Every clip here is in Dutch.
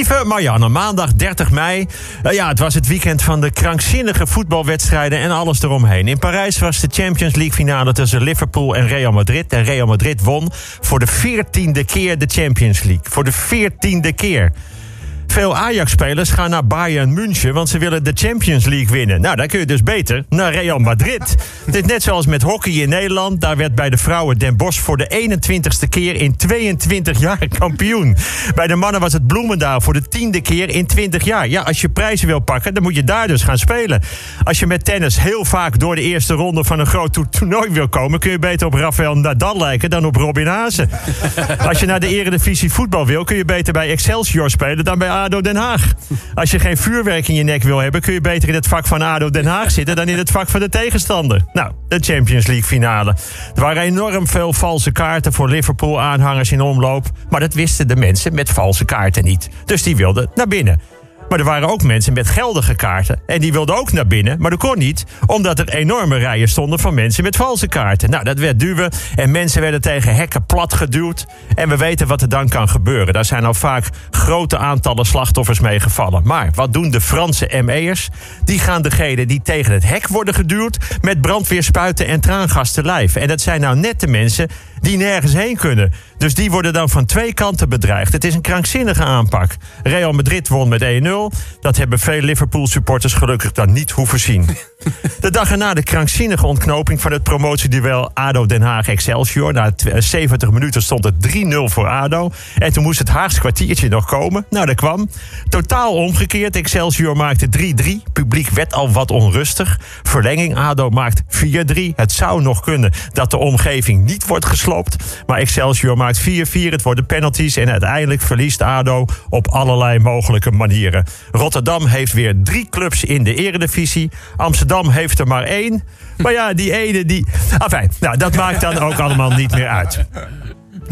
Lieve Marianne, maandag 30 mei. Uh, ja, het was het weekend van de krankzinnige voetbalwedstrijden en alles eromheen. In Parijs was de Champions League finale tussen Liverpool en Real Madrid. En Real Madrid won voor de veertiende keer de Champions League. Voor de veertiende keer. Veel Ajax-spelers gaan naar Bayern München, want ze willen de Champions League winnen. Nou, dan kun je dus beter naar Real Madrid. Dit net zoals met hockey in Nederland. Daar werd bij de vrouwen Den Bosch voor de 21ste keer in 22 jaar kampioen. Bij de mannen was het Bloemendaal voor de tiende keer in 20 jaar. Ja, als je prijzen wil pakken, dan moet je daar dus gaan spelen. Als je met tennis heel vaak door de eerste ronde van een groot toernooi wil komen, kun je beter op Rafael Nadal lijken dan op Robin Hazen. Als je naar de Eredivisie voetbal wil, kun je beter bij Excelsior spelen dan bij ADO Den Haag. Als je geen vuurwerk in je nek wil hebben... kun je beter in het vak van ADO Den Haag zitten... dan in het vak van de tegenstander. Nou, de Champions League finale. Er waren enorm veel valse kaarten voor Liverpool-aanhangers in omloop... maar dat wisten de mensen met valse kaarten niet. Dus die wilden naar binnen. Maar er waren ook mensen met geldige kaarten. En die wilden ook naar binnen, maar dat kon niet. Omdat er enorme rijen stonden van mensen met valse kaarten. Nou, dat werd duwen. En mensen werden tegen hekken plat geduwd. En we weten wat er dan kan gebeuren. Daar zijn al vaak grote aantallen slachtoffers mee gevallen. Maar wat doen de Franse ME'ers? Die gaan degene die tegen het hek worden geduwd... met brandweerspuiten en traangas te lijf. En dat zijn nou net de mensen die nergens heen kunnen. Dus die worden dan van twee kanten bedreigd. Het is een krankzinnige aanpak. Real Madrid won met 1-0. Dat hebben veel Liverpool-supporters gelukkig dan niet hoeven zien. De dag erna de krankzinnige ontknoping van het promotieduel ADO Den Haag-Excelsior. Na 70 minuten stond het 3-0 voor ADO. En toen moest het Haagse kwartiertje nog komen. Nou, dat kwam. Totaal omgekeerd. Excelsior maakte 3-3. Publiek werd al wat onrustig. Verlenging ADO maakt 4-3. Het zou nog kunnen dat de omgeving niet wordt gesloopt. Maar Excelsior maakt 4-4. Het worden penalties. En uiteindelijk verliest ADO op allerlei mogelijke manieren. Rotterdam heeft weer drie clubs in de eredivisie. Amsterdam Amsterdam heeft er maar één. Maar ja, die ene die. Enfin, nou, dat maakt dan ook allemaal niet meer uit.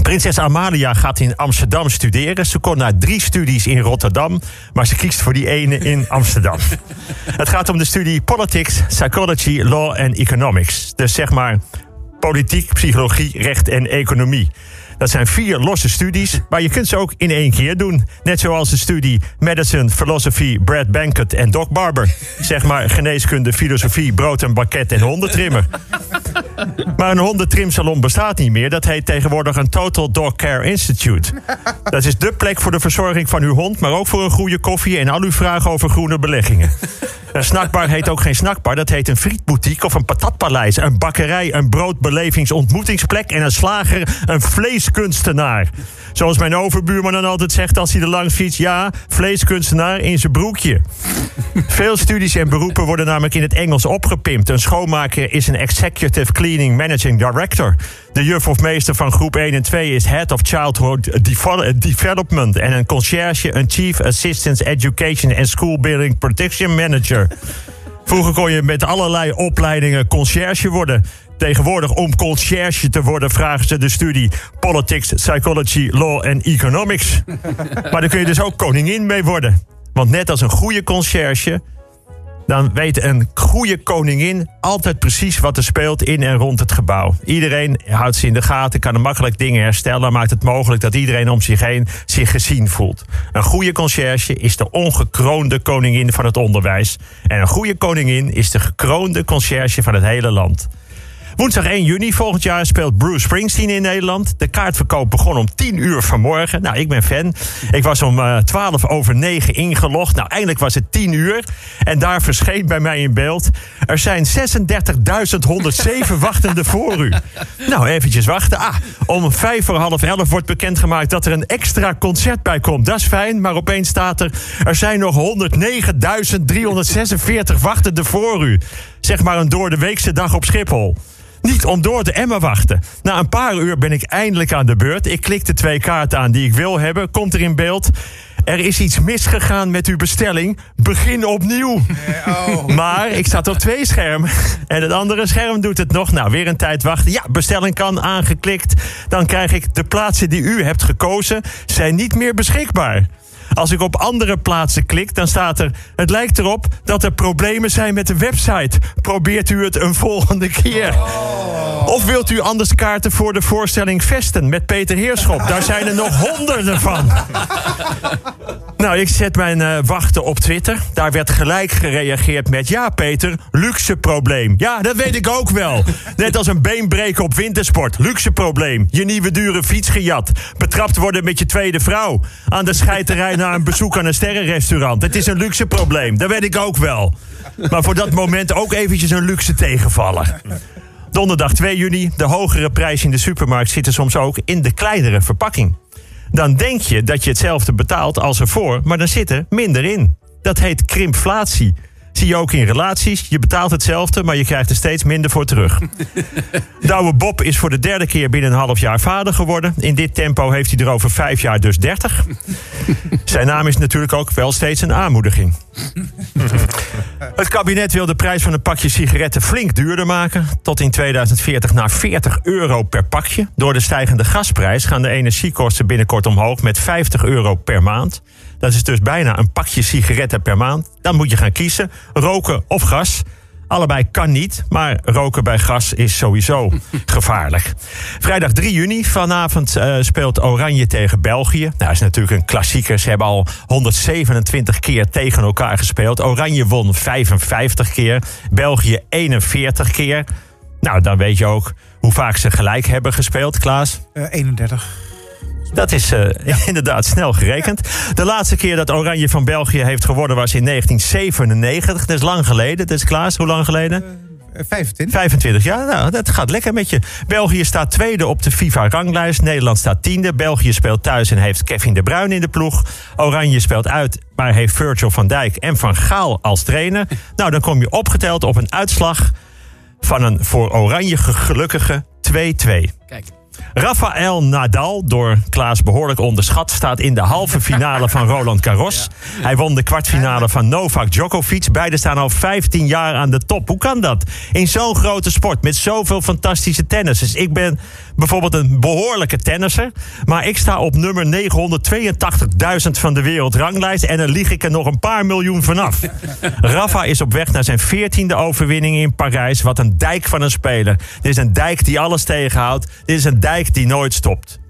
Prinses Amalia gaat in Amsterdam studeren. Ze kon naar drie studies in Rotterdam, maar ze kiest voor die ene in Amsterdam. Het gaat om de studie Politics, Psychology, Law en Economics. Dus zeg maar politiek, psychologie, recht en economie. Dat zijn vier losse studies, maar je kunt ze ook in één keer doen. Net zoals de studie Medicine, Philosophy, Brad Banquet en Doc Barber. Zeg maar geneeskunde, filosofie, brood en bakket en hondentrimmer. Maar een hondentrimsalon bestaat niet meer. Dat heet tegenwoordig een Total Dog Care Institute. Dat is de plek voor de verzorging van uw hond, maar ook voor een goede koffie en al uw vragen over groene beleggingen. Een snackbar heet ook geen snackbar, dat heet een frietboutique of een patatpaleis. Een bakkerij, een broodbelevingsontmoetingsplek en een slager, een vleeskunstenaar. Zoals mijn overbuurman dan altijd zegt als hij er langs fietst: ja, vleeskunstenaar in zijn broekje. Veel studies en beroepen worden namelijk in het Engels opgepimpt. Een schoonmaker is een executive cleaning managing director. De juf of meester van groep 1 en 2 is Head of Childhood Development. En een conciërge, een Chief Assistant Education and School Building Protection Manager. Vroeger kon je met allerlei opleidingen conciërge worden. Tegenwoordig om conciërge te worden vragen ze de studie Politics, Psychology, Law en Economics. maar daar kun je dus ook koningin mee worden. Want net als een goede conciërge dan weet een goede koningin altijd precies wat er speelt in en rond het gebouw. Iedereen houdt ze in de gaten, kan er makkelijk dingen herstellen, maakt het mogelijk dat iedereen om zich heen zich gezien voelt. Een goede conciërge is de ongekroonde koningin van het onderwijs. En een goede koningin is de gekroonde conciërge van het hele land. Woensdag 1 juni volgend jaar speelt Bruce Springsteen in Nederland. De kaartverkoop begon om 10 uur vanmorgen. Nou, ik ben fan. Ik was om uh, eh, 12 over 9 ingelogd. Nou, eindelijk was het 10 uur. En daar verscheen bij mij in beeld... er zijn 36.107 wachtende voor u. Nou, eventjes wachten. Ah, om 5 voor half 11 wordt bekendgemaakt... dat er een extra concert bij komt. Dat is fijn, maar opeens staat er... er zijn nog 109.346 wachtende voor u. Zeg maar een door de weekse dag op Schiphol. Niet om door te emmen wachten. Na een paar uur ben ik eindelijk aan de beurt. Ik klik de twee kaarten aan die ik wil hebben. Komt er in beeld. Er is iets misgegaan met uw bestelling. Begin opnieuw. Oh. Maar ik zat op twee schermen. En het andere scherm doet het nog. Nou, weer een tijd wachten. Ja, bestelling kan aangeklikt. Dan krijg ik de plaatsen die u hebt gekozen. zijn niet meer beschikbaar. Als ik op andere plaatsen klik, dan staat er... Het lijkt erop dat er problemen zijn met de website. Probeert u het een volgende keer. Of wilt u anders kaarten voor de voorstelling Vesten met Peter Heerschop? Daar zijn er nog honderden van. Nou, ik zet mijn uh, wachten op Twitter. Daar werd gelijk gereageerd met... Ja, Peter, luxe probleem. Ja, dat weet ik ook wel. Net als een beenbreken op wintersport. Luxe probleem. Je nieuwe dure fiets gejat. Betrapt worden met je tweede vrouw. Aan de scheiterij een bezoek aan een sterrenrestaurant. Het is een luxe probleem. Dat weet ik ook wel. Maar voor dat moment ook eventjes een luxe tegenvaller. Donderdag 2 juni. De hogere prijs in de supermarkt zitten soms ook in de kleinere verpakking. Dan denk je dat je hetzelfde betaalt als ervoor, maar dan zit er minder in. Dat heet krimpflatie. Zie je ook in relaties. Je betaalt hetzelfde, maar je krijgt er steeds minder voor terug. Douwe Bob is voor de derde keer binnen een half jaar vader geworden. In dit tempo heeft hij er over vijf jaar dus dertig. Zijn naam is natuurlijk ook wel steeds een aanmoediging. Het kabinet wil de prijs van een pakje sigaretten flink duurder maken. Tot in 2040 naar 40 euro per pakje. Door de stijgende gasprijs gaan de energiekosten binnenkort omhoog met 50 euro per maand. Dat is dus bijna een pakje sigaretten per maand. Dan moet je gaan kiezen: roken of gas. Allebei kan niet, maar roken bij gas is sowieso gevaarlijk. Vrijdag 3 juni, vanavond uh, speelt Oranje tegen België. Nou, dat is natuurlijk een klassieker. Ze hebben al 127 keer tegen elkaar gespeeld. Oranje won 55 keer, België 41 keer. Nou, dan weet je ook hoe vaak ze gelijk hebben gespeeld, Klaas. Uh, 31. Dat is uh, ja. inderdaad snel gerekend. De laatste keer dat Oranje van België heeft gewonnen was in 1997. Dat is lang geleden. Dat is Klaas, hoe lang geleden? Uh, 25. 25, ja, nou, dat gaat lekker met je. België staat tweede op de FIFA-ranglijst. Nederland staat tiende. België speelt thuis en heeft Kevin de Bruyne in de ploeg. Oranje speelt uit, maar heeft Virgil van Dijk en Van Gaal als trainer. Nou, dan kom je opgeteld op een uitslag van een voor Oranje gelukkige 2-2. Kijk. Rafael Nadal, door Klaas behoorlijk onderschat, staat in de halve finale van Roland Garros. Hij won de kwartfinale van Novak Djokovic. Beiden staan al 15 jaar aan de top. Hoe kan dat? In zo'n grote sport met zoveel fantastische tennissers. Ik ben bijvoorbeeld een behoorlijke tennisser, maar ik sta op nummer 982.000 van de wereldranglijst en dan lieg ik er nog een paar miljoen vanaf. Rafa is op weg naar zijn 14e overwinning in Parijs. Wat een dijk van een speler. Dit is een dijk die alles tegenhoudt. Dit is een dijk die nooit stopt.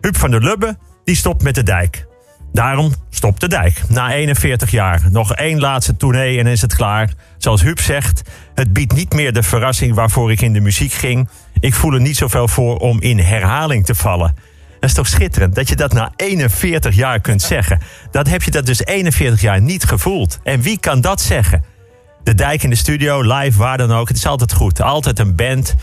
Huub van der Lubbe, die stopt met de dijk. Daarom stopt de dijk. Na 41 jaar. Nog één laatste tournee en is het klaar. Zoals Huub zegt, het biedt niet meer de verrassing waarvoor ik in de muziek ging. Ik voel er niet zoveel voor om in herhaling te vallen. Dat is toch schitterend dat je dat na 41 jaar kunt zeggen. Dat heb je dat dus 41 jaar niet gevoeld. En wie kan dat zeggen? De dijk in de studio, live, waar dan ook. Het is altijd goed. Altijd een band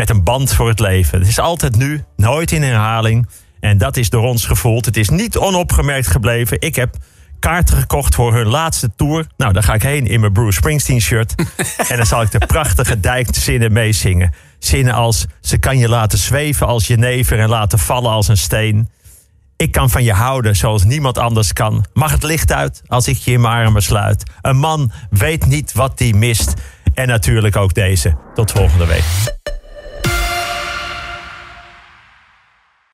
met een band voor het leven. Het is altijd nu, nooit in herhaling. En dat is door ons gevoeld. Het is niet onopgemerkt gebleven. Ik heb kaarten gekocht voor hun laatste tour. Nou, daar ga ik heen in mijn Bruce Springsteen shirt. en dan zal ik de prachtige dijkzinnen meezingen. Zinnen als, ze kan je laten zweven als je never en laten vallen als een steen. Ik kan van je houden zoals niemand anders kan. Mag het licht uit als ik je in mijn armen sluit. Een man weet niet wat hij mist. En natuurlijk ook deze. Tot volgende week.